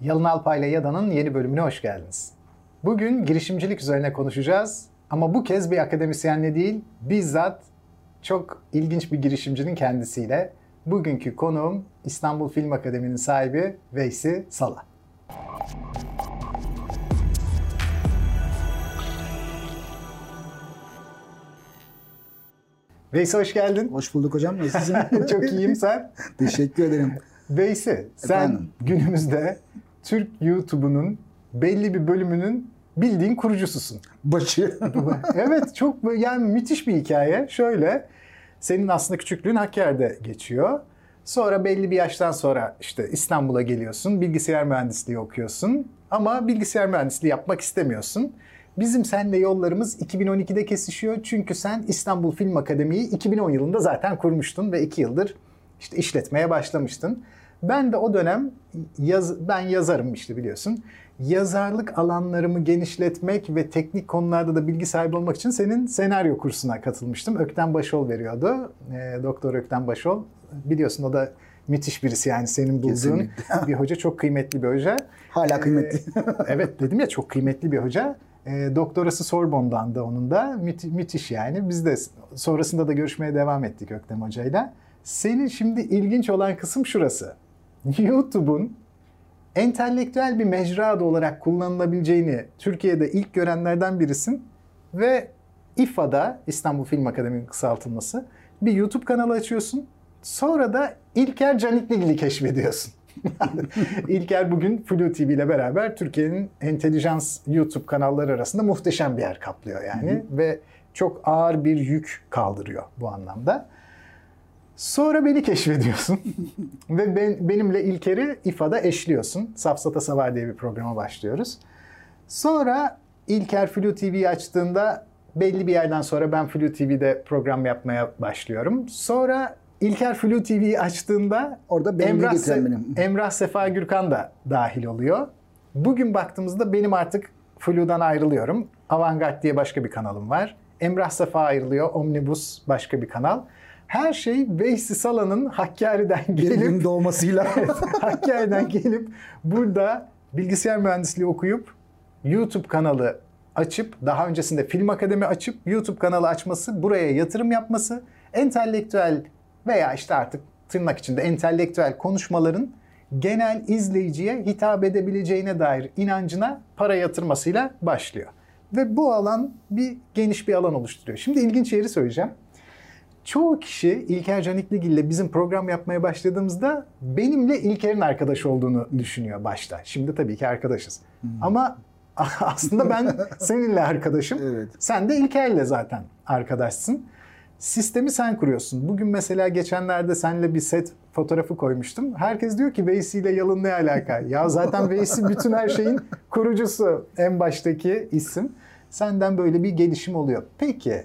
Yalın Alpay ile Yada'nın yeni bölümüne hoş geldiniz. Bugün girişimcilik üzerine konuşacağız ama bu kez bir akademisyenle değil, bizzat çok ilginç bir girişimcinin kendisiyle. Bugünkü konuğum İstanbul Film Akademi'nin sahibi Veysi Sala. Veysi hoş geldin. Hoş bulduk hocam. Nasılsın? çok iyiyim sen. Teşekkür ederim. Veysi sen Efendim? günümüzde Türk YouTube'unun belli bir bölümünün bildiğin kurucususun. Başı. evet çok yani müthiş bir hikaye. Şöyle senin aslında küçüklüğün Hakkari'de geçiyor. Sonra belli bir yaştan sonra işte İstanbul'a geliyorsun. Bilgisayar mühendisliği okuyorsun. Ama bilgisayar mühendisliği yapmak istemiyorsun. Bizim seninle yollarımız 2012'de kesişiyor. Çünkü sen İstanbul Film Akademi'yi 2010 yılında zaten kurmuştun ve 2 yıldır işte işletmeye başlamıştın. Ben de o dönem yaz, ben yazarım işte biliyorsun. Yazarlık alanlarımı genişletmek ve teknik konularda da bilgi sahibi olmak için senin senaryo kursuna katılmıştım. Ökten Başol veriyordu. E, Doktor Ökten Başol. Biliyorsun o da müthiş birisi yani senin bulduğun Kesinlikle. bir hoca. Çok kıymetli bir hoca. Hala kıymetli. evet dedim ya çok kıymetli bir hoca. E, doktorası Sorbonne'dan da onun da Müthi- müthiş yani. Biz de sonrasında da görüşmeye devam ettik Öktem Hoca'yla. Senin şimdi ilginç olan kısım şurası. YouTube'un entelektüel bir mecra da olarak kullanılabileceğini Türkiye'de ilk görenlerden birisin ve İFA'da İstanbul Film Akademi'nin kısaltılması bir YouTube kanalı açıyorsun. Sonra da İlker Canikligil'i keşfediyorsun. İlker bugün Flu TV ile beraber Türkiye'nin entelijans YouTube kanalları arasında muhteşem bir yer kaplıyor yani ve çok ağır bir yük kaldırıyor bu anlamda. Sonra beni keşfediyorsun ve ben, benimle İlker'i İFA'da eşliyorsun. Safsata Savar diye bir programa başlıyoruz. Sonra İlker Flu TV'yi açtığında belli bir yerden sonra ben Flu TV'de program yapmaya başlıyorum. Sonra İlker Flu TV'yi açtığında Orada benim Emrah, Se- benim. Emrah Sefa Gürkan da dahil oluyor. Bugün baktığımızda benim artık Flu'dan ayrılıyorum. Avantgard diye başka bir kanalım var. Emrah Sefa ayrılıyor. Omnibus başka bir kanal. Her şey Veysi Sala'nın Hakkari'den gelip doğmasıyla. Hakkari'den gelip burada bilgisayar mühendisliği okuyup YouTube kanalı açıp daha öncesinde film akademi açıp YouTube kanalı açması, buraya yatırım yapması, entelektüel veya işte artık tırnak içinde entelektüel konuşmaların genel izleyiciye hitap edebileceğine dair inancına para yatırmasıyla başlıyor. Ve bu alan bir geniş bir alan oluşturuyor. Şimdi ilginç yeri söyleyeceğim. Çoğu kişi İlker Canikligil ile bizim program yapmaya başladığımızda benimle İlker'in arkadaş olduğunu düşünüyor başta. Şimdi tabii ki arkadaşız. Ama aslında ben seninle arkadaşım. Evet. Sen de İlker'le zaten arkadaşsın. Sistemi sen kuruyorsun. Bugün mesela geçenlerde seninle bir set fotoğrafı koymuştum. Herkes diyor ki Veysi ile Yalın ne alaka? ya zaten Veysi bütün her şeyin kurucusu. En baştaki isim. Senden böyle bir gelişim oluyor. Peki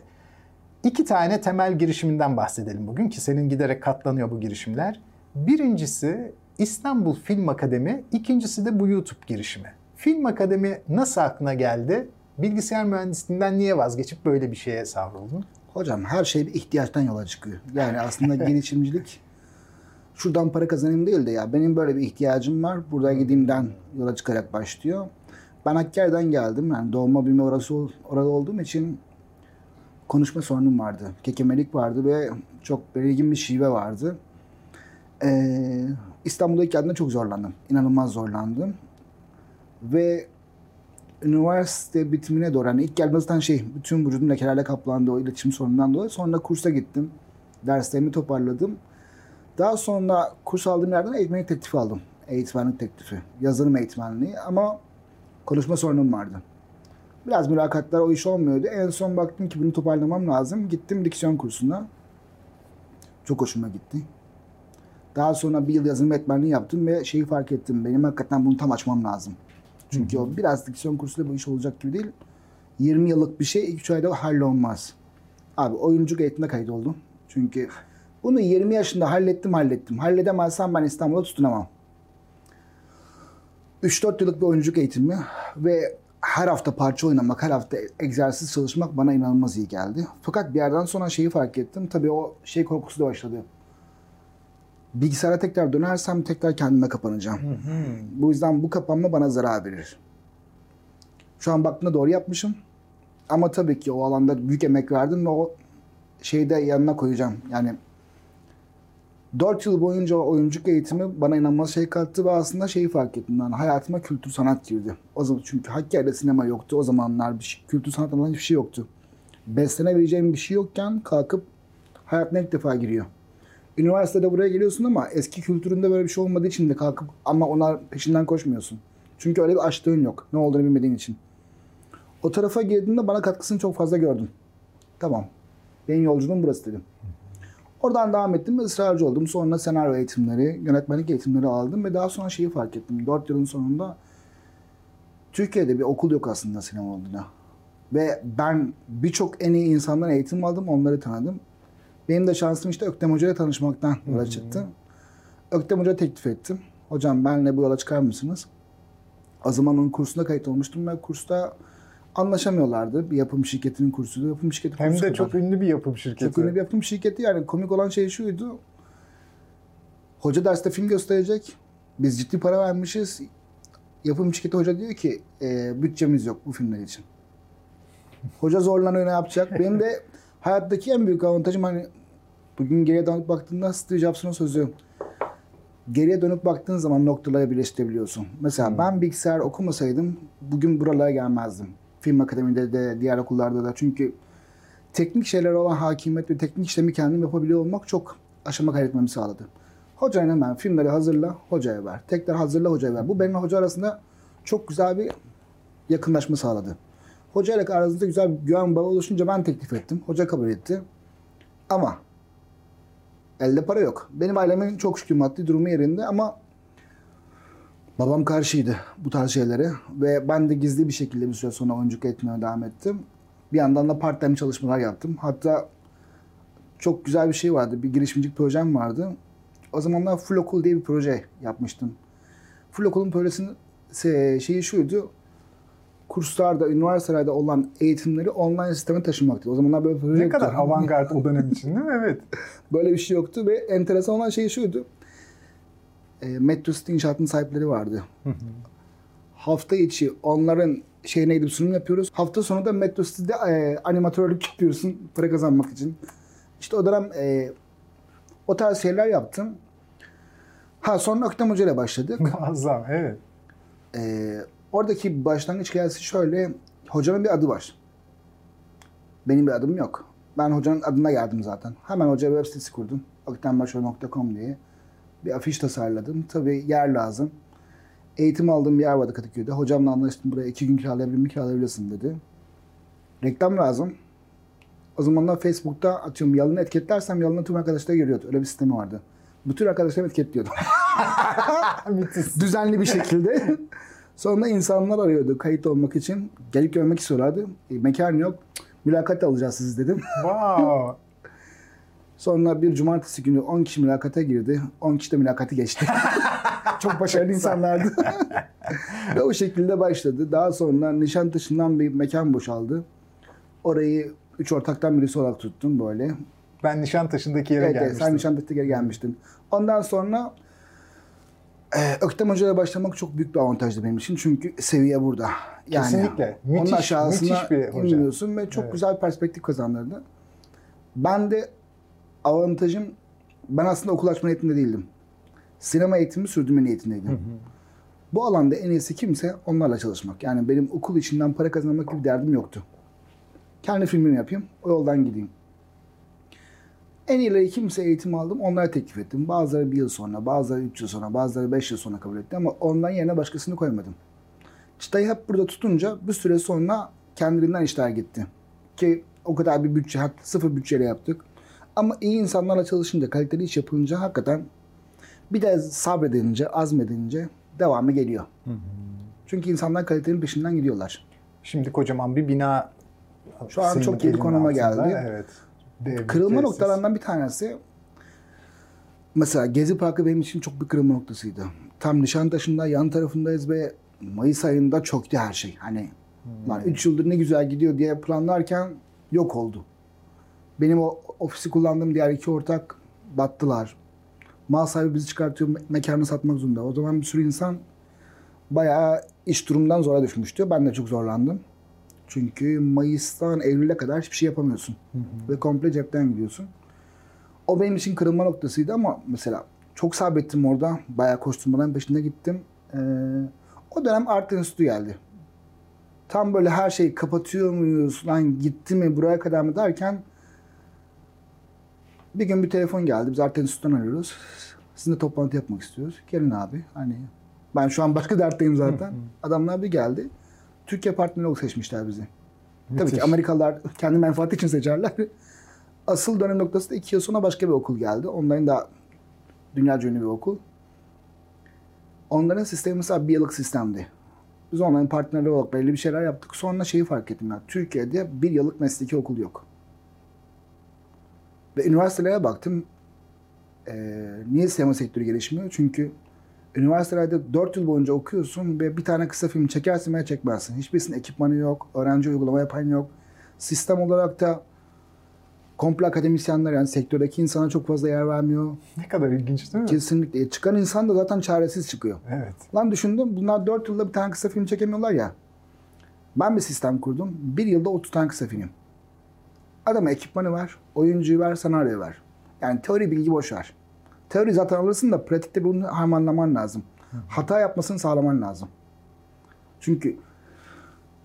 İki tane temel girişiminden bahsedelim bugün ki senin giderek katlanıyor bu girişimler. Birincisi İstanbul Film Akademi, ikincisi de bu YouTube girişimi. Film Akademi nasıl aklına geldi? Bilgisayar mühendisliğinden niye vazgeçip böyle bir şeye savruldun? Hocam her şey bir ihtiyaçtan yola çıkıyor. Yani aslında girişimcilik şuradan para kazanayım değil de ya benim böyle bir ihtiyacım var. Burada gideyimden yola çıkarak başlıyor. Ben Hakkari'den geldim. Yani doğma büyüme orası orada olduğum için konuşma sorunum vardı. Kekemelik vardı ve çok belirgin bir şive vardı. Ee, İstanbul'a ilk geldiğimde çok zorlandım. İnanılmaz zorlandım. Ve üniversite bitimine doğru hani ilk geldiğimde zaten şey bütün vücudum lekelerle kaplandı o iletişim sorunundan dolayı. Sonra kursa gittim. Derslerimi toparladım. Daha sonra kurs aldığım yerden eğitmenlik teklifi aldım. Eğitmenlik teklifi. Yazılım eğitmenliği ama konuşma sorunum vardı. Biraz mülakatlar o iş olmuyordu. En son baktım ki bunu toparlamam lazım. Gittim diksiyon kursuna. Çok hoşuma gitti. Daha sonra bir yıl yazılım eğitmenliği yaptım ve şeyi fark ettim. Benim hakikaten bunu tam açmam lazım. Çünkü o biraz diksiyon kursuyla bu iş olacak gibi değil. 20 yıllık bir şey 3 ayda hallolmaz. Abi oyunculuk eğitimine kayıt oldum. Çünkü bunu 20 yaşında hallettim hallettim. Halledemezsem ben İstanbul'da tutunamam. 3-4 yıllık bir oyunculuk eğitimi ve her hafta parça oynamak, her hafta egzersiz çalışmak bana inanılmaz iyi geldi. Fakat bir yerden sonra şeyi fark ettim. Tabii o şey korkusu da başladı. bilgisayara tekrar dönersem tekrar kendime kapanacağım. Bu yüzden bu kapanma bana zarar verir. Şu an baktığımda doğru yapmışım. Ama tabii ki o alanda büyük emek verdim ve o şeyi de yanına koyacağım. Yani 4 yıl boyunca oyunculuk eğitimi bana inanılmaz şey kattı ve aslında şeyi fark ettim. Yani hayatıma kültür sanat girdi. O zaman çünkü Hakkari'de sinema yoktu. O zamanlar bir şey, kültür sanat alanında hiçbir şey yoktu. Beslenebileceğim bir şey yokken kalkıp hayatına ilk defa giriyor. Üniversitede buraya geliyorsun ama eski kültüründe böyle bir şey olmadığı için de kalkıp ama onlar peşinden koşmuyorsun. Çünkü öyle bir açtığın yok. Ne olduğunu bilmediğin için. O tarafa girdiğimde bana katkısını çok fazla gördüm. Tamam. Benim yolculuğum burası dedim. Oradan devam ettim ve ısrarcı oldum. Sonra senaryo eğitimleri, yönetmenlik eğitimleri aldım ve daha sonra şeyi fark ettim. 4 yılın sonunda Türkiye'de bir okul yok aslında sinema olduğuna. Ve ben birçok en iyi insandan eğitim aldım, onları tanıdım. Benim de şansım işte Öktem Hoca ile tanışmaktan yola çıktı. Öktem Hoca teklif ettim. Hocam benle bu yola çıkar mısınız? O zaman onun kursuna kayıt olmuştum ve kursta anlaşamıyorlardı. Bir yapım şirketinin kursu. Yapım şirketi Hem de kadar. çok ünlü bir yapım şirketi. Çok ünlü bir yapım şirketi yani komik olan şey şuydu. Hoca derste film gösterecek. Biz ciddi para vermişiz. Yapım şirketi hoca diyor ki e, bütçemiz yok bu filmler için. Hoca zorlanıyor ne yapacak? Benim de hayattaki en büyük avantajım hani bugün geriye dönüp baktığında Steve Jobs'un sözü geriye dönüp baktığın zaman noktalara birleştirebiliyorsun. Mesela ben bilgisayar okumasaydım bugün buralara gelmezdim. Film akademide de diğer okullarda da çünkü teknik şeylere olan hakimiyet ve teknik işlemi kendim yapabiliyor olmak çok aşama kaydetmemi sağladı. Hocaya hemen filmleri hazırla, hocaya ver. Tekrar hazırla, hocaya ver. Bu benimle hoca arasında çok güzel bir yakınlaşma sağladı. Hoca ile aranızda güzel bir güven bağı oluşunca ben teklif ettim. Hoca kabul etti. Ama elde para yok. Benim ailemin çok şükür maddi durumu yerinde ama babam karşıydı bu tarz şeylere. Ve ben de gizli bir şekilde bir süre sonra oyunculuk eğitimine devam ettim. Bir yandan da part time çalışmalar yaptım. Hatta çok güzel bir şey vardı. Bir girişimcilik projem vardı. O zamanlar Full Okul diye bir proje yapmıştım. Full Okul'un projesinin şeyi şuydu. Kurslarda, üniversitelerde olan eğitimleri online sisteme taşımaktı. O zamanlar böyle bir proje Ne yoktu. kadar avantgard o dönem için değil mi? Evet. Böyle bir şey yoktu ve enteresan olan şey şuydu. E, Metro City inşaatın sahipleri vardı. Hafta içi onların şeyine gidip sunum yapıyoruz. Hafta sonu da Metro City'de e, animatörlük yapıyorsun para kazanmak için. İşte o dönem e, o tarz şeyler yaptım. Ha sonra Öktem Hoca ile başladık. Muazzam. Evet. Ee, oradaki başlangıç hikayesi şöyle. Hocanın bir adı var. Benim bir adım yok. Ben hocanın adına geldim zaten. Hemen hocaya web sitesi kurdum. aktembaşarı.com diye. Bir afiş tasarladım. Tabii yer lazım. Eğitim aldığım bir yer vardı Kadıköy'de. Hocamla anlaştım. Buraya iki gün kiralayabilir mi? Kiralayabilirsin dedi. Reklam lazım. O zamanlar Facebook'ta atıyorum yalını etiketlersem yalını tüm arkadaşlar görüyordu. Öyle bir sistemi vardı. Bütün arkadaşlarım etiketliyordum. Düzenli bir şekilde. Sonra insanlar arıyordu kayıt olmak için. Gelip görmek istiyorlardı. E, mekan yok. Mülakat alacağız sizi dedim. Wow. Sonra bir cumartesi günü 10 kişi mülakata girdi. 10 kişi de mülakatı geçti. Çok başarılı insanlardı. Ve o şekilde başladı. Daha sonra Nişantaşı'ndan bir mekan boşaldı. Orayı üç ortaktan birisi olarak tuttum böyle. Ben Nişantaşı'ndaki yere Evet, evet gelmiştim. sen Nişantaşı'da geri gelmiştin. Ondan sonra e, Öktem Hoca'ya başlamak çok büyük bir avantajdı benim için. Çünkü seviye burada. Yani Kesinlikle. onun Müthiş, aşağısına müthiş bir hoca. ve çok Evet. güzel perspektif kazandırdı. Ben de avantajım ben aslında okul açma niyetinde değildim. Sinema eğitimi sürdürme niyetindeydim. Bu alanda en iyisi kimse onlarla çalışmak. Yani benim okul içinden para kazanmak gibi derdim yoktu. Kendi filmimi yapayım, o yoldan gideyim. En iyileri kimse eğitim aldım, onlara teklif ettim. Bazıları bir yıl sonra, bazıları üç yıl sonra, bazıları beş yıl sonra kabul etti ama ondan yerine başkasını koymadım. Çıtayı hep burada tutunca bir süre sonra kendiliğinden işler gitti. Ki o kadar bir bütçe, sıfır bütçeyle yaptık. Ama iyi insanlarla çalışınca, kaliteli iş yapılınca hakikaten bir de sabredince, azmedince devamı geliyor. Çünkü insanlar kalitenin peşinden gidiyorlar. Şimdi kocaman bir bina Şu an çok iyi konuma altında. geldi. Evet. Dev bir Kırılma tesis. noktalarından bir tanesi mesela Gezi Parkı benim için çok bir kırılma noktasıydı. Tam Nişantaşı'nda yan tarafındayız ve Mayıs ayında çöktü her şey. Hani lan 3 yıldır ne güzel gidiyor diye planlarken yok oldu. Benim o ofisi kullandığım diğer iki ortak battılar. Mal sahibi bizi çıkartıyor, me- mekanı satmak zorunda. O zaman bir sürü insan bayağı iş durumundan zora düşmüştü. Ben de çok zorlandım. Çünkü Mayıs'tan Eylül'e kadar hiçbir şey yapamıyorsun. Ve komple cepten gidiyorsun. O benim için kırılma noktasıydı ama mesela çok sabrettim orada. Bayağı koşturmadan peşinde gittim. Ee, o dönem Art Enstitü geldi. Tam böyle her şeyi kapatıyor muyuz? Lan gitti mi buraya kadar mı derken bir gün bir telefon geldi. Biz Art Enstitü'den arıyoruz. Sizinle toplantı yapmak istiyoruz. Gelin abi. Hani ben şu an başka dertteyim zaten. Adamlar bir geldi. Türkiye partneri olarak seçmişler bizi. Tabii Müthiş. ki Amerikalılar kendi menfaati için seçerler. Asıl dönem noktası da iki yıl sonra başka bir okul geldi. Onların da dünyaca ünlü bir okul. Onların sistemi mesela bir yıllık sistemdi. Biz onların partnerleri olarak belli bir şeyler yaptık. Sonra şeyi fark ettim ya. Türkiye'de bir yıllık mesleki okul yok. Ve üniversitelere baktım. Ee, niye sinema sektörü gelişmiyor? Çünkü üniversitelerde 4 yıl boyunca okuyorsun ve bir tane kısa film çekersin veya çekmezsin. Hiçbirisinin ekipmanı yok, öğrenci uygulama yapan yok. Sistem olarak da komple akademisyenler yani sektördeki insana çok fazla yer vermiyor. Ne kadar ilginç değil mi? Kesinlikle. E, Çıkan insan da zaten çaresiz çıkıyor. Evet. Lan düşündüm bunlar 4 yılda bir tane kısa film çekemiyorlar ya. Ben bir sistem kurdum. Bir yılda 30 tane kısa film. Adama ekipmanı ver, oyuncuyu ver, senaryo ver. Yani teori bilgi boş ver. Teori zaten alırsın da pratikte bunu harmanlaman lazım. Hata yapmasını sağlaman lazım. Çünkü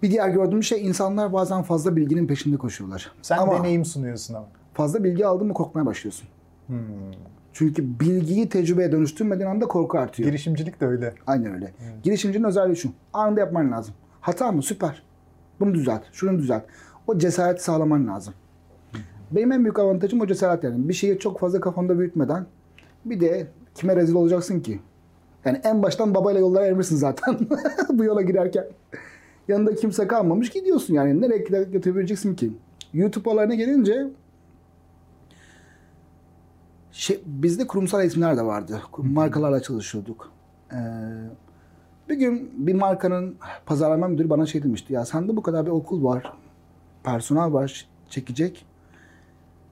bir diğer gördüğüm şey insanlar bazen fazla bilginin peşinde koşuyorlar. Sen ama deneyim sunuyorsun ama. fazla bilgi aldın mı korkmaya başlıyorsun. Hmm. Çünkü bilgiyi tecrübeye dönüştürmediğin anda korku artıyor. Girişimcilik de öyle. Aynen öyle. Girişimcinin özelliği şu. Anında yapman lazım. Hata mı? Süper. Bunu düzelt. Şunu düzelt. O cesareti sağlaman lazım. Benim en büyük avantajım o cesaret yani. Bir şeyi çok fazla kafanda büyütmeden bir de kime rezil olacaksın ki? Yani en baştan babayla yollara ermişsin zaten bu yola girerken. Yanında kimse kalmamış gidiyorsun yani. Nereye götürebileceksin ki? YouTube olayına gelince şey, bizde kurumsal eğitimler de vardı. Markalarla çalışıyorduk. Ee, bir gün bir markanın pazarlama müdürü bana şey demişti. Ya sende bu kadar bir okul var. Personel var çekecek.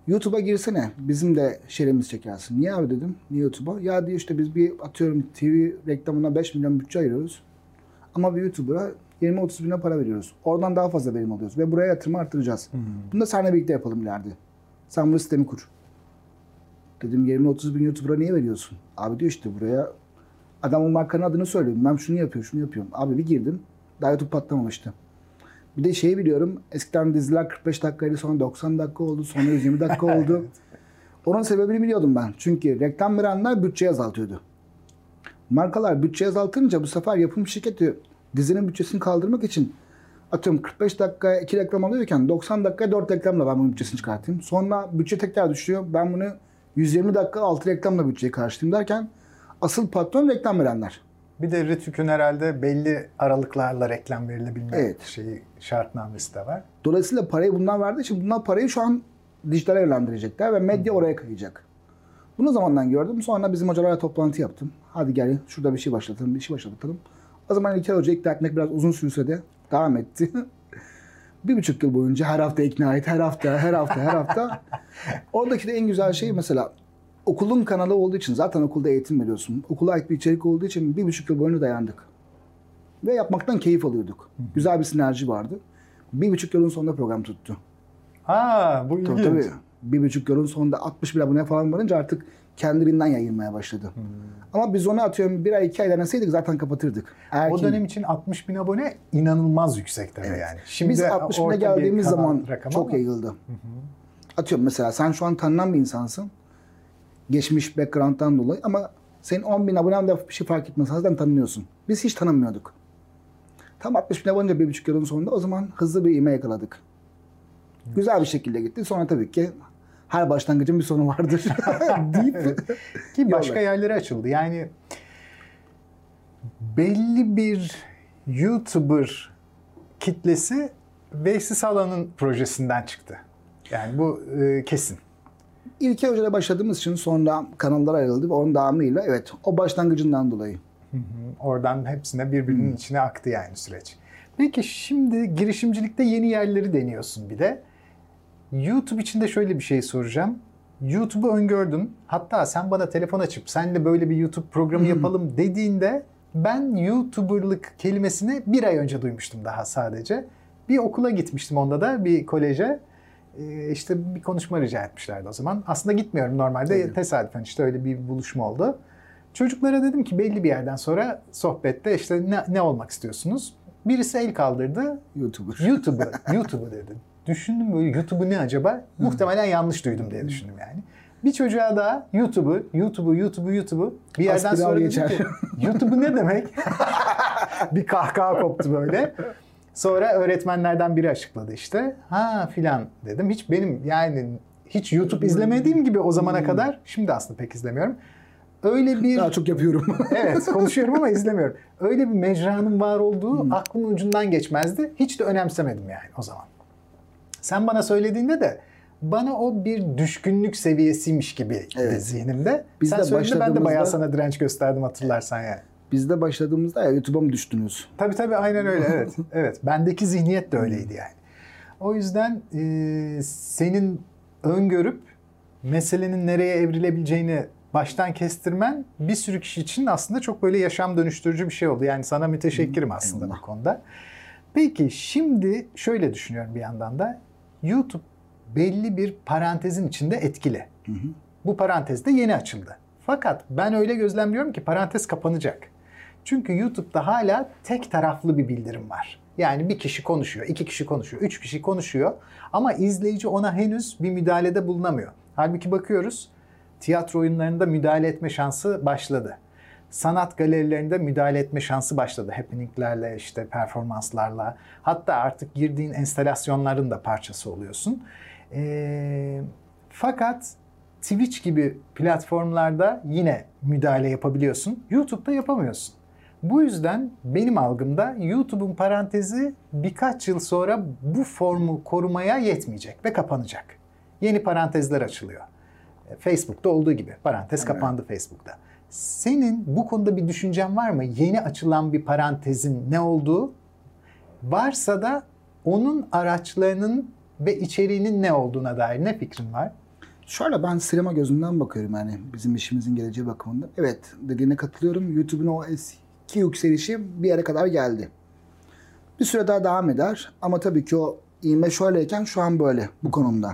YouTube'a girsene. Bizim de şerimiz çekersin. Niye abi dedim. Niye YouTube'a? Ya diyor işte biz bir atıyorum TV reklamına 5 milyon bütçe ayırıyoruz. Ama bir YouTuber'a 20-30 bin lira para veriyoruz. Oradan daha fazla verim alıyoruz. Ve buraya yatırımı arttıracağız. Bunu da seninle birlikte yapalım ileride. Sen bu sistemi kur. Dedim 20-30 bin YouTuber'a niye veriyorsun? Abi diyor işte buraya adam o markanın adını söylüyor. Ben şunu yapıyorum, şunu yapıyorum. Abi bir girdim. Daha YouTube patlamamıştı. Bir de şeyi biliyorum. Eskiden diziler 45 dakikaydı sonra 90 dakika oldu. Sonra 120 dakika oldu. Onun sebebini biliyordum ben. Çünkü reklam verenler bütçe azaltıyordu. Markalar bütçe azaltınca bu sefer yapım şirketi dizinin bütçesini kaldırmak için atıyorum 45 dakikaya 2 reklam alıyorken 90 dakikaya 4 reklamla ben bunun bütçesini çıkartayım. Sonra bütçe tekrar düşüyor. Ben bunu 120 dakika 6 reklamla bütçeyi karşılayayım derken asıl patron reklam verenler. Bir de Rütük'ün herhalde belli aralıklarla reklam verilebilme Evet. şeyi şartnamesi de var. Dolayısıyla parayı bundan verdiği için bunlar parayı şu an dijitale yönlendirecekler ve medya oraya kayacak. Bunu zamandan gördüm. Sonra bizim hocalarla toplantı yaptım. Hadi gel şurada bir şey başlatalım, bir şey başlatalım. O zaman İlker Hoca ikna etmek biraz uzun sürse de devam etti. bir buçuk yıl boyunca her hafta ikna et, her hafta, her hafta, her hafta. Oradaki de en güzel şey mesela okulun kanalı olduğu için zaten okulda eğitim veriyorsun. Okula ait bir içerik olduğu için bir buçuk yıl boyunca dayandık. Ve yapmaktan keyif alıyorduk. Güzel bir sinerji vardı. Bir buçuk yılın sonunda program tuttu. Ha bu ilginç. Tabii tabii. Bir buçuk yılın sonunda 60 bin abone falan varınca artık kendiliğinden yayılmaya başladı. Hmm. Ama biz onu atıyorum bir ay iki ay deneseydik zaten kapatırdık. Eğer O dönem için 60 bin abone inanılmaz yüksek tabii yani. Şimdi biz 60 bine geldiğimiz zaman çok ama yayıldı. Atıyorum mesela sen şu an tanınan bir insansın. Geçmiş background'dan dolayı ama senin 10 bin abonen de bir şey fark etmez. Zaten tanınıyorsun. Biz hiç tanınmıyorduk. Tam 60 bin abone bir buçuk yılın sonunda o zaman hızlı bir ivme yakaladık. Güzel bir şekilde gitti. Sonra tabii ki her başlangıcın bir sonu vardır deyip Ki başka yerlere açıldı. Yani belli bir YouTuber kitlesi Veysi Salah'ın projesinden çıktı. Yani bu e, kesin. İlker Hoca'yla başladığımız için sonra kanallar ayrıldı ve onun devamıyla evet o başlangıcından dolayı. Oradan hepsine birbirinin içine aktı yani süreç. Peki şimdi girişimcilikte yeni yerleri deniyorsun bir de. YouTube için de şöyle bir şey soracağım. YouTube'u öngördüm. Hatta sen bana telefon açıp senle böyle bir YouTube programı yapalım dediğinde ben YouTuber'lık kelimesini bir ay önce duymuştum daha sadece. Bir okula gitmiştim onda da bir koleje. Ee, işte bir konuşma rica etmişlerdi o zaman. Aslında gitmiyorum normalde. Evet. Tesadüfen işte öyle bir buluşma oldu. Çocuklara dedim ki belli bir yerden sonra sohbette işte ne, ne olmak istiyorsunuz? Birisi el kaldırdı. YouTuber. YouTube'u, YouTube'u dedi. Düşündüm böyle YouTube'u ne acaba? Muhtemelen yanlış duydum diye düşündüm yani. Bir çocuğa daha YouTube'u, YouTube'u, YouTube'u, YouTube'u bir yerden Aspiri al sonra dedim geçer. ki YouTube'u ne demek? bir kahkaha koptu böyle. Sonra öğretmenlerden biri açıkladı işte. Ha filan dedim. Hiç benim yani hiç YouTube izlemediğim gibi o zamana kadar şimdi aslında pek izlemiyorum. Öyle bir Daha çok yapıyorum. evet konuşuyorum ama izlemiyorum. Öyle bir mecranın var olduğu aklımın ucundan geçmezdi. Hiç de önemsemedim yani o zaman. Sen bana söylediğinde de bana o bir düşkünlük seviyesiymiş gibi Evet. zihnimde. Biz Sen de söylediğinde ben de bayağı sana direnç gösterdim hatırlarsan yani. Biz de başladığımızda ya YouTube'a mı düştünüz? Tabii tabii aynen öyle evet. evet bendeki zihniyet de öyleydi yani. O yüzden e, senin öngörüp meselenin nereye evrilebileceğini baştan kestirmen bir sürü kişi için aslında çok böyle yaşam dönüştürücü bir şey oldu. Yani sana müteşekkirim aslında eyvallah. bu konuda. Peki şimdi şöyle düşünüyorum bir yandan da YouTube belli bir parantezin içinde etkili. Bu parantez de yeni açıldı. Fakat ben öyle gözlemliyorum ki parantez kapanacak. Çünkü YouTube'da hala tek taraflı bir bildirim var. Yani bir kişi konuşuyor, iki kişi konuşuyor, üç kişi konuşuyor ama izleyici ona henüz bir müdahalede bulunamıyor. Halbuki bakıyoruz tiyatro oyunlarında müdahale etme şansı başladı. Sanat galerilerinde müdahale etme şansı başladı. Happeninglerle, işte performanslarla. Hatta artık girdiğin enstalasyonların da parçası oluyorsun. Ee, fakat Twitch gibi platformlarda yine müdahale yapabiliyorsun. YouTube'da yapamıyorsun. Bu yüzden benim algımda YouTube'un parantezi birkaç yıl sonra bu formu korumaya yetmeyecek ve kapanacak. Yeni parantezler açılıyor. E, Facebook'ta olduğu gibi parantez kapandı Facebook'ta. Senin bu konuda bir düşüncen var mı? Yeni açılan bir parantezin ne olduğu? Varsa da onun araçlarının ve içeriğinin ne olduğuna dair ne fikrin var? Şöyle ben sinema gözünden bakıyorum yani bizim işimizin geleceği bakımından. Evet dediğine katılıyorum. YouTube'un o eski yükselişi bir yere kadar geldi. Bir süre daha devam eder ama tabii ki o ivme şöyleyken şu an böyle bu konumda.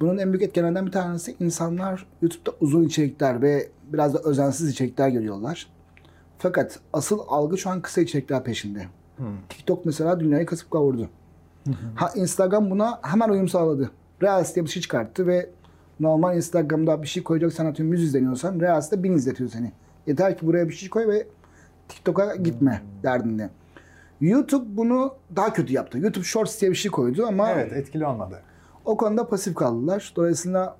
Bunun en büyük etkenlerinden bir tanesi insanlar YouTube'da uzun içerikler ve biraz da özensiz içerikler görüyorlar. Fakat asıl algı şu an kısa içerikler peşinde. TikTok mesela dünyayı kasıp kavurdu. Ha Instagram buna hemen uyum sağladı. Reels diye bir şey çıkarttı ve normal Instagram'da bir şey koyacaksan atıyorum 100 izleniyorsan Reels'te 1000 izletiyor seni. Yeter ki buraya bir şey koy ve TikTok'a gitme derdinde. YouTube bunu daha kötü yaptı. YouTube Shorts diye bir şey koydu ama Evet etkili olmadı. o konuda pasif kaldılar. Dolayısıyla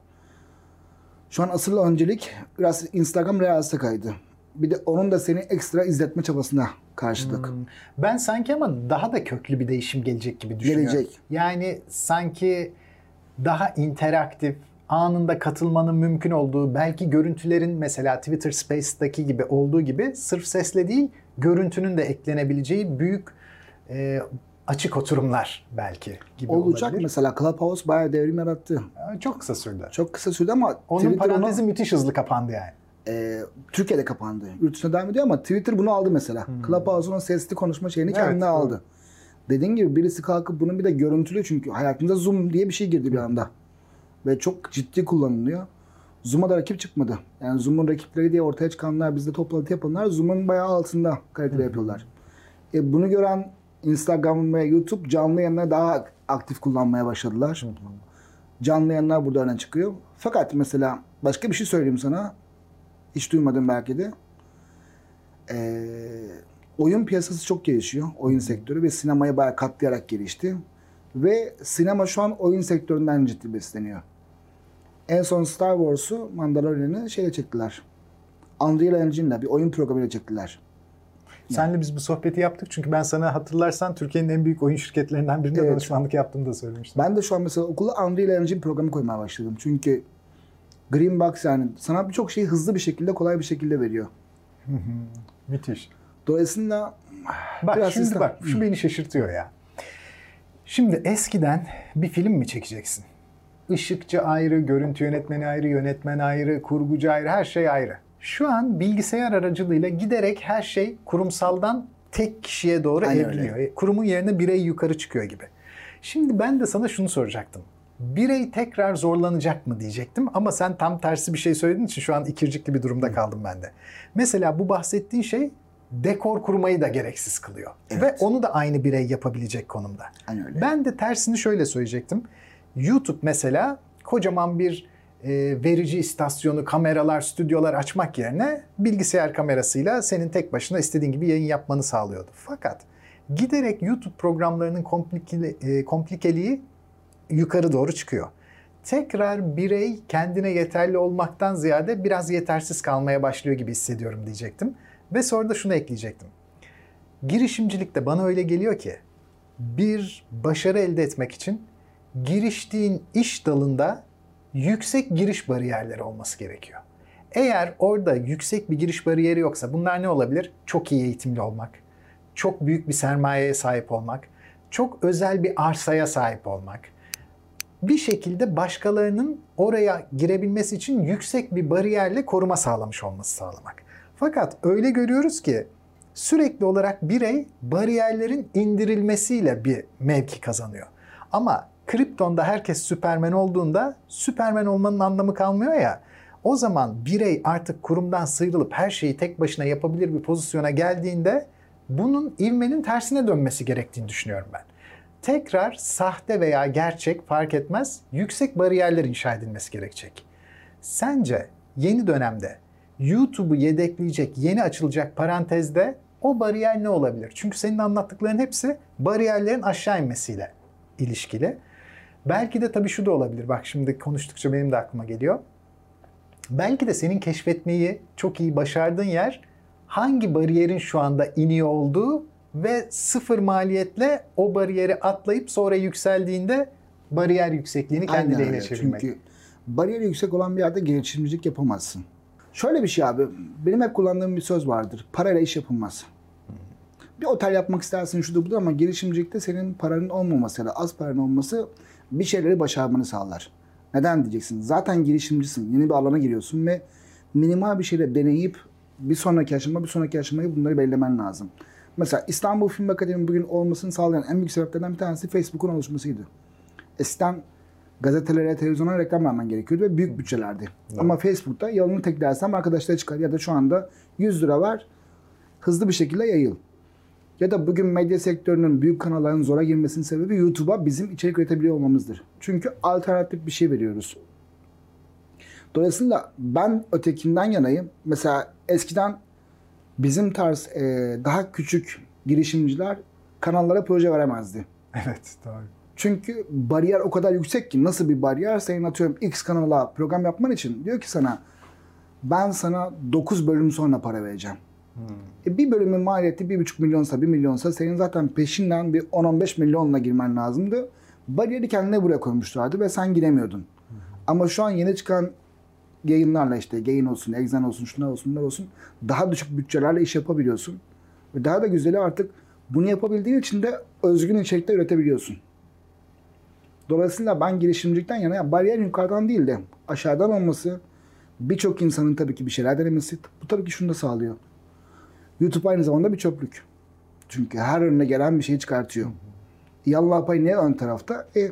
şu an asıl öncelik biraz Instagram Reels'e kaydı. Bir de onun da seni ekstra izletme çabasına karşılık. Ben sanki ama daha da köklü bir değişim gelecek gibi düşünüyorum. Gelecek. Yani sanki daha interaktif, anında katılmanın mümkün olduğu, belki görüntülerin mesela Twitter Space'daki gibi olduğu gibi sırf sesle değil, görüntünün de eklenebileceği büyük e, açık oturumlar belki gibi Olacak olabilir. mesela Clubhouse bayağı devrim yarattı. Ee, Çok kısa sürdü. Çok kısa sürdü ama Onun Twitter onu- parantezi müthiş hızlı kapandı yani. e, Türkiye'de kapandı. Yurt dışına devam ediyor ama Twitter bunu aldı mesela. Clubhouse'un sesli konuşma şeyini Hmm. Evet, kendine aldı. Dediğin gibi birisi kalkıp bunun bir de görüntülü çünkü hayatımıza Zoom diye bir şey girdi bir anda. Ve çok ciddi kullanılıyor. Zoom'a da rakip çıkmadı. Yani Zoom'un rakipleri diye ortaya çıkanlar, bizde toplantı yapanlar Zoom'un bayağı altında kalitede yapıyorlar. E, bunu gören Instagram ve YouTube canlı yayınları daha aktif kullanmaya başladılar. Canlı yayınlar burada öne çıkıyor. Fakat mesela başka bir şey söyleyeyim sana. Hiç duymadım belki de. Ee, oyun piyasası çok gelişiyor. Oyun sektörü ve sinemaya bayağı katlayarak gelişti. Ve sinema şu an oyun sektöründen ciddi besleniyor. En son Star Wars'u Mandalorian'ı şeyle çektiler. Unreal Engine'le bir oyun programıyla çektiler. Senle biz bu sohbeti yaptık çünkü ben sana hatırlarsan Türkiye'nin en büyük oyun şirketlerinden birinde Evet. danışmanlık yaptığını da söylemiştim. Ben de şu an mesela okula Unreal Engine programı koymaya başladım. Çünkü Green Box yani sana birçok şeyi hızlı bir şekilde, kolay bir şekilde veriyor. Müthiş. Dolayısıyla Bak Biraz şimdi sistem. bak şu beni şaşırtıyor ya. Şimdi eskiden bir film mi çekeceksin? Işıkçı ayrı, görüntü yönetmeni ayrı, yönetmen ayrı, kurgucu ayrı, her şey ayrı. Şu an bilgisayar aracılığıyla giderek her şey kurumsaldan tek kişiye doğru Aynen evriliyor. E, Kurumun yerine birey yukarı çıkıyor gibi. Şimdi ben de sana şunu soracaktım. Birey tekrar zorlanacak mı diyecektim ama sen tam tersi bir şey söylediğin için şu an ikircikli bir durumda kaldım ben de. Mesela bu bahsettiğin şey dekor kurmayı da gereksiz kılıyor. Evet. Ve onu da aynı birey yapabilecek konumda. Aynen öyle. Ben de tersini şöyle söyleyecektim. YouTube mesela kocaman bir e, verici istasyonu, kameralar, stüdyolar açmak yerine bilgisayar kamerasıyla senin tek başına istediğin gibi yayın yapmanı sağlıyordu. Fakat giderek YouTube programlarının komplikeli, e, komplikeliği yukarı doğru çıkıyor. Tekrar birey kendine yeterli olmaktan ziyade biraz yetersiz kalmaya başlıyor gibi hissediyorum diyecektim. Ve sonra da şunu ekleyecektim. Girişimcilikte bana öyle geliyor ki bir başarı elde etmek için giriştiğin iş dalında yüksek giriş bariyerleri olması gerekiyor. Eğer orada yüksek bir giriş bariyeri yoksa bunlar ne olabilir? Çok iyi eğitimli olmak, çok büyük bir sermayeye sahip olmak, çok özel bir arsaya sahip olmak, bir şekilde başkalarının oraya girebilmesi için yüksek bir bariyerle koruma sağlamış olması sağlamak. Fakat öyle görüyoruz ki sürekli olarak birey bariyerlerin indirilmesiyle bir mevki kazanıyor. Ama kriptonda herkes süpermen olduğunda süpermen olmanın anlamı kalmıyor ya. O zaman birey artık kurumdan sıyrılıp her şeyi tek başına yapabilir bir pozisyona geldiğinde bunun ivmenin tersine dönmesi gerektiğini düşünüyorum ben. Tekrar sahte veya gerçek fark etmez yüksek bariyerler inşa edilmesi gerekecek. Sence yeni dönemde YouTube'u yedekleyecek yeni açılacak parantezde o bariyer ne olabilir? Çünkü senin anlattıkların hepsi bariyerlerin aşağı inmesiyle ilişkili. Belki de tabii şu da olabilir. Bak şimdi konuştukça benim de aklıma geliyor. Belki de senin keşfetmeyi çok iyi başardığın yer hangi bariyerin şu anda iniyor olduğu ve sıfır maliyetle o bariyeri atlayıp sonra yükseldiğinde bariyer yüksekliğini kendi Aynen lehine çevirmek. Çünkü bariyeri yüksek olan bir yerde girişimcilik yapamazsın. Şöyle bir şey abi. Benim hep kullandığım bir söz vardır. Parayla iş yapılmaz. Bir otel yapmak istersin şudur budur ama girişimcilikte senin paranın olmaması ya da az paranın olması bir şeyleri başarmanı sağlar. Neden diyeceksin? Zaten girişimcisin. Yeni bir alana giriyorsun ve minimal bir şeyle deneyip bir sonraki aşama bir sonraki aşamayı bunları belirlemen lazım. Mesela İstanbul Film Akademi bugün olmasını sağlayan en büyük sebeplerden bir tanesi Facebook'un oluşmasıydı. Eskiden gazetelere, televizyona reklam vermen gerekiyordu ve büyük bütçelerdi. Ama Facebook'ta yalını tek dersem arkadaşlara çıkar ya da şu anda 100 lira ver hızlı bir şekilde yayıl. Ya da bugün medya sektörünün büyük kanalların zora girmesinin sebebi YouTube'a bizim içerik üretebiliyor olmamızdır. Çünkü alternatif bir şey veriyoruz. Dolayısıyla ben ötekinden yanayım. Mesela eskiden bizim tarz e, daha küçük girişimciler kanallara proje veremezdi. Evet doğru. Çünkü bariyer o kadar yüksek ki nasıl bir bariyer senin atıyorum X kanala program yapman için diyor ki sana ben sana 9 bölüm sonra para vereceğim. E bir bölümün maliyeti 1,5 milyonsa 1 milyonsa senin zaten peşinden bir 10-15 milyonla girmen lazımdı. Bariyeri kendine buraya koymuşlardı ve sen giremiyordun. Ama şu an yeni çıkan yayınlarla işte yayın olsun, egzen olsun, şunlar olsun, bunlar olsun daha düşük bütçelerle iş yapabiliyorsun. Ve daha da güzeli artık bunu yapabildiğin için de özgün içerikler üretebiliyorsun. Dolayısıyla ben girişimcilikten yana ya bariyer yukarıdan değil de aşağıdan olması birçok insanın tabii ki bir şeyler denemesi bu tabii ki şunu da sağlıyor. YouTube aynı zamanda bir çöplük. Çünkü her önüne gelen bir şey çıkartıyor. Yallah payı ne ön tarafta? E,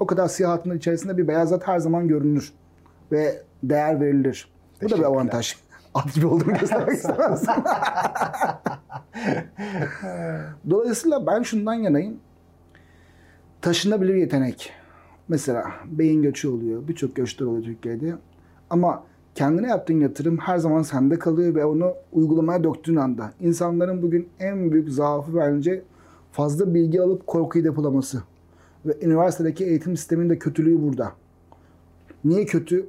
o kadar siyah hatının içerisinde bir beyazat her zaman görünür. Ve değer verilir. Bu da bir avantaj. At gibi olduğunu göstermek istemez. Dolayısıyla ben şundan yanayım. Taşınabilir yetenek. Mesela beyin göçü oluyor. Birçok göçler oluyor Türkiye'de. Ama kendine yaptığın yatırım her zaman sende kalıyor ve onu uygulamaya döktüğün anda. insanların bugün en büyük zaafı bence fazla bilgi alıp korkuyu depolaması. Ve üniversitedeki eğitim sisteminin de kötülüğü burada. Niye kötü?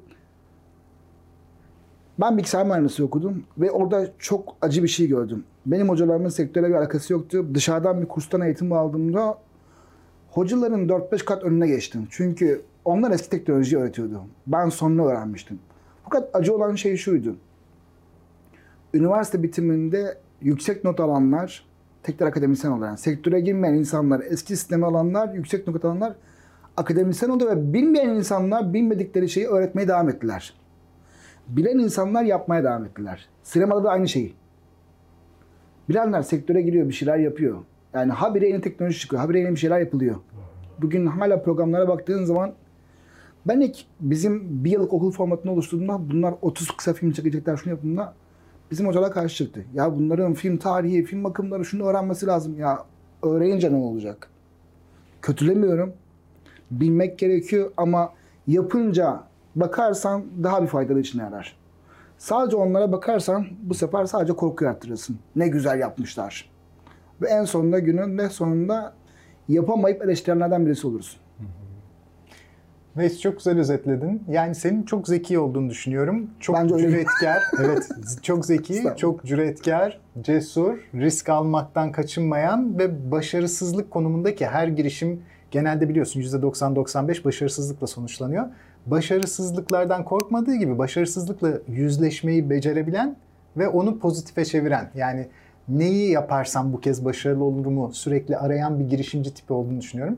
Ben bilgisayar mühendisliği okudum ve orada çok acı bir şey gördüm. Benim hocalarımın sektörle bir alakası yoktu. Dışarıdan bir kurstan eğitim aldığımda hocaların 4-5 kat önüne geçtim. Çünkü onlar eski teknolojiyi öğretiyordu. Ben sonra öğrenmiştim. Fakat acı olan şey şuydu. Üniversite bitiminde yüksek not alanlar, tekrar akademisyen olan, sektöre girmeyen insanlar, eski sistemi alanlar, yüksek not alanlar akademisyen oldu ve bilmeyen insanlar bilmedikleri şeyi öğretmeye devam ettiler. Bilen insanlar yapmaya devam ettiler. Sinemada da aynı şeyi. Bilenler sektöre giriyor, bir şeyler yapıyor. Yani habire yeni teknoloji çıkıyor, habire yeni bir şeyler yapılıyor. Bugün hala programlara baktığın zaman ben ilk bizim bir yıllık okul formatını oluşturduğumda bunlar 30 kısa film çekecekler şunu yaptığında bizim hocalar karşı çıktı. Ya bunların film tarihi, film bakımları şunu öğrenmesi lazım. Ya öğrenince ne olacak? Kötülemiyorum. Bilmek gerekiyor ama yapınca bakarsan daha bir faydalı için yarar. Sadece onlara bakarsan bu sefer sadece korku yarattırırsın. Ne güzel yapmışlar. Ve en sonunda günün ne sonunda yapamayıp eleştirenlerden birisi olursun. Veys çok güzel özetledin. Yani senin çok zeki olduğunu düşünüyorum. Çok Bence cüretkar. evet, çok zeki, çok cüretkar, cesur, risk almaktan kaçınmayan ve başarısızlık konumundaki her girişim genelde biliyorsun %90-95 başarısızlıkla sonuçlanıyor. Başarısızlıklardan korkmadığı gibi başarısızlıkla yüzleşmeyi becerebilen ve onu pozitife çeviren yani neyi yaparsam bu kez başarılı olurumu sürekli arayan bir girişimci tipi olduğunu düşünüyorum.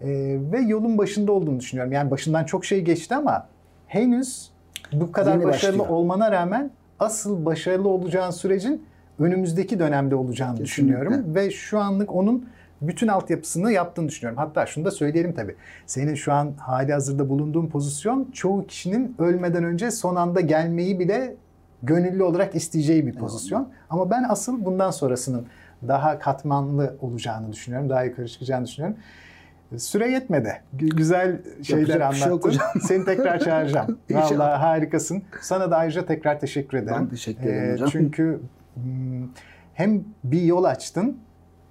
Ee, ve yolun başında olduğunu düşünüyorum. Yani başından çok şey geçti ama henüz bu kadar Yeni başarılı başlıyor. olmana rağmen asıl başarılı olacağın sürecin önümüzdeki dönemde olacağını Kesinlikle. düşünüyorum. Ve şu anlık onun bütün altyapısını yaptığını düşünüyorum. Hatta şunu da söyleyelim tabii. Senin şu an hali hazırda bulunduğun pozisyon çoğu kişinin ölmeden önce son anda gelmeyi bile gönüllü olarak isteyeceği bir pozisyon. Ama ben asıl bundan sonrasının daha katmanlı olacağını düşünüyorum. Daha yukarı çıkacağını düşünüyorum. Süre yetmedi. Gü- Güzel şeyler şey anlattın. hocam. Seni tekrar çağıracağım. Vallahi harikasın. Sana da ayrıca tekrar teşekkür ederim. Ben teşekkür ederim Ee, hocam. Çünkü hmm, hem bir yol açtın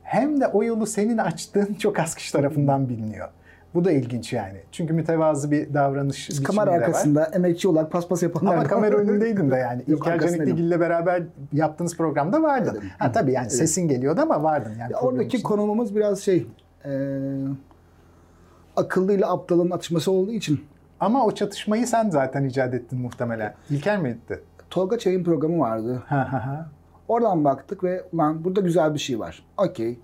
hem de o yolu senin açtığın çok az kişi tarafından biliniyor. Bu da ilginç yani. Çünkü mütevazı bir davranış Biz kamera de var. arkasında emekçi olarak paspas yapanlar Ama kamera önündeydin de yani. Yok, İlker. Canikligil'le beraber yaptığınız programda vardın. Evet. Ha tabii yani Evet. sesin geliyordu ama vardın yani. Ya oradaki konumumuz biraz şey e, akıllı ile aptalın atışması olduğu için Ama o çatışmayı sen zaten icat ettin muhtemelen. İlker mi etti? Tolga Çay'ın programı vardı. Oradan baktık ve ulan burada güzel bir şey var. Okey.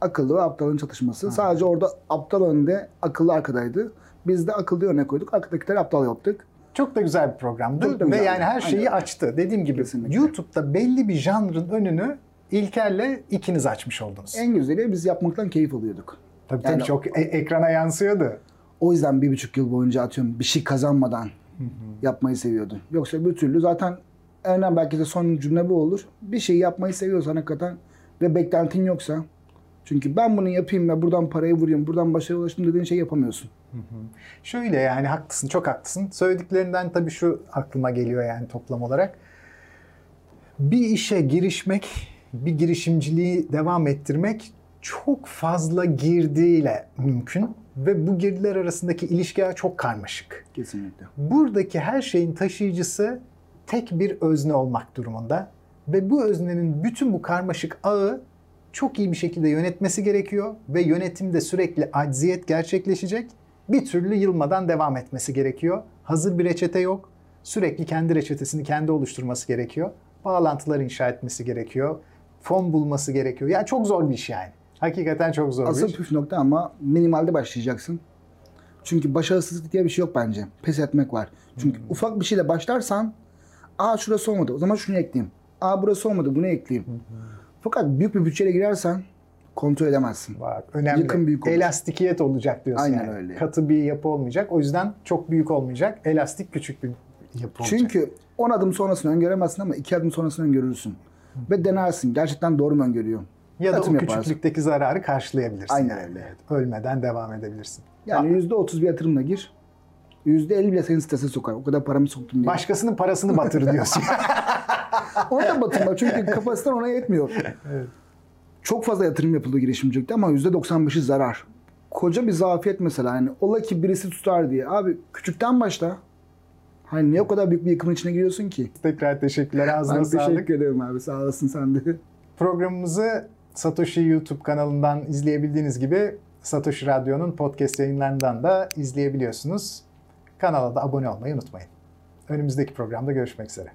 Akıllı ve aptalın çatışması. Sadece orada aptal önde, akıllı arkadaydı. Biz de akıllı öne koyduk. Arkadakileri aptal yaptık. Çok da güzel bir programdı Çok ve güzeldi. yani her şeyi Aynen. açtı. Dediğim gibi Kesinlikle. YouTube'da belli bir janrın önünü İlker'le ikiniz açmış oldunuz. En güzeli biz yapmaktan keyif alıyorduk. Tabii tabii yani- çok e- ekrana yansıyordu. O yüzden bir buçuk yıl boyunca atıyorum bir şey kazanmadan yapmayı seviyordu. Yoksa bir türlü zaten en belki de son cümle bu olur. Bir şey yapmayı seviyorsan hakikaten ve beklentin yoksa çünkü ben bunu yapayım ve buradan parayı vurayım, buradan başarıya ulaştım dediğin şey yapamıyorsun. Şöyle yani haklısın, çok haklısın. Söylediklerinden tabii şu aklıma geliyor yani toplam olarak. Bir işe girişmek, bir girişimciliği devam ettirmek çok fazla girdiyle mümkün ve bu girdiler arasındaki ilişki ağı çok karmaşık. Kesinlikle. Buradaki her şeyin taşıyıcısı tek bir özne olmak durumunda ve bu öznenin bütün bu karmaşık ağı çok iyi bir şekilde yönetmesi gerekiyor ve yönetimde sürekli acziyet gerçekleşecek. Bir türlü yılmadan devam etmesi gerekiyor. Hazır bir reçete yok. Sürekli kendi reçetesini kendi oluşturması gerekiyor. Bağlantılar inşa etmesi gerekiyor. Fon bulması gerekiyor. Yani çok zor bir iş yani. Hakikaten çok zor bir Asıl iş. püf nokta ama minimalde başlayacaksın. Çünkü başarısızlık diye bir şey yok bence. Pes etmek var. Çünkü ufak bir şeyle başlarsan aa şurası olmadı o zaman şunu ekleyeyim. Aa burası olmadı bunu ekleyeyim. Fakat büyük bir bütçeyle girersen kontrol edemezsin. Var. Önemli. Yıkım büyük olur. Elastikiyet olacak diyorsun Aynen yani. öyle. Katı bir yapı olmayacak. O yüzden çok büyük olmayacak. Elastik küçük bir yapı olacak. Çünkü 10 adım sonrasını öngöremezsin ama 2 adım sonrasını öngörürsün. Ve denersin. Gerçekten doğru mu öngörüyor? Ya da Yatırım o yaparsın. küçüklükteki zararı karşılayabilirsin. Aynen yani. öyle. Evet, Ölmeden devam edebilirsin. Yani %30 bir yatırımla gir. %50 bile seni strese sokar. O kadar paramı soktum diye. Başkasının parasını batır diyorsun. Onu da batırma çünkü kapasiten ona yetmiyor. Çok fazla yatırım yapıldı girişimcilikte ama %95'i zarar. Koca bir zafiyet mesela. Yani ola ki birisi tutar diye. Abi küçükten başla. Hani niye o kadar büyük bir yıkımın içine giriyorsun ki? Tekrar teşekkürler. Ağzına Ben sağlık. teşekkür ederim abi. Sağ olasın sen de. Programımızı Satoshi YouTube kanalından izleyebildiğiniz gibi Satoshi Radyo'nun podcast yayınlarından da izleyebiliyorsunuz. Kanala da abone olmayı unutmayın. Önümüzdeki programda görüşmek üzere.